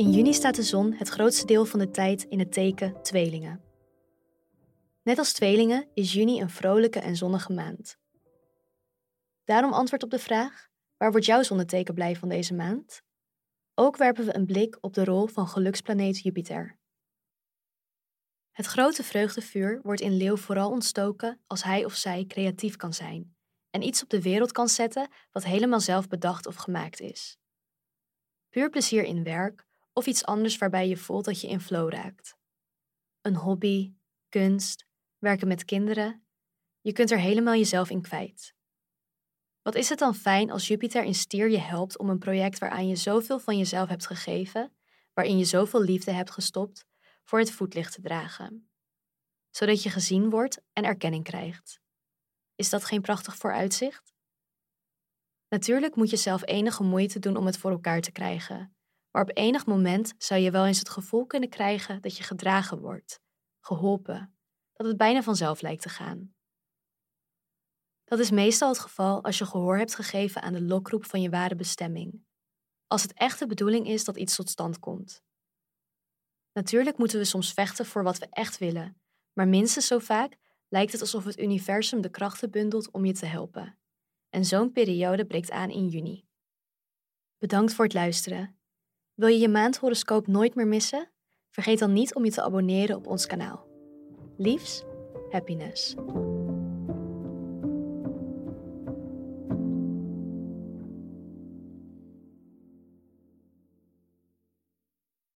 In juni staat de zon het grootste deel van de tijd in het teken tweelingen. Net als tweelingen is juni een vrolijke en zonnige maand. Daarom antwoord op de vraag: waar wordt jouw zonneteken blij van deze maand? Ook werpen we een blik op de rol van geluksplaneet Jupiter. Het grote vreugdevuur wordt in Leeuw vooral ontstoken als hij of zij creatief kan zijn en iets op de wereld kan zetten wat helemaal zelf bedacht of gemaakt is. Puur plezier in werk of iets anders waarbij je voelt dat je in flow raakt. Een hobby, kunst, werken met kinderen. Je kunt er helemaal jezelf in kwijt. Wat is het dan fijn als Jupiter in stier je helpt om een project waaraan je zoveel van jezelf hebt gegeven, waarin je zoveel liefde hebt gestopt, voor het voetlicht te dragen. Zodat je gezien wordt en erkenning krijgt. Is dat geen prachtig vooruitzicht? Natuurlijk moet je zelf enige moeite doen om het voor elkaar te krijgen, maar op enig moment zou je wel eens het gevoel kunnen krijgen dat je gedragen wordt, geholpen, dat het bijna vanzelf lijkt te gaan. Dat is meestal het geval als je gehoor hebt gegeven aan de lokroep van je ware bestemming, als het echt de bedoeling is dat iets tot stand komt. Natuurlijk moeten we soms vechten voor wat we echt willen, maar minstens zo vaak lijkt het alsof het universum de krachten bundelt om je te helpen. En zo'n periode breekt aan in juni. Bedankt voor het luisteren. Wil je je maandhoroscoop nooit meer missen? Vergeet dan niet om je te abonneren op ons kanaal. Liefs, happiness.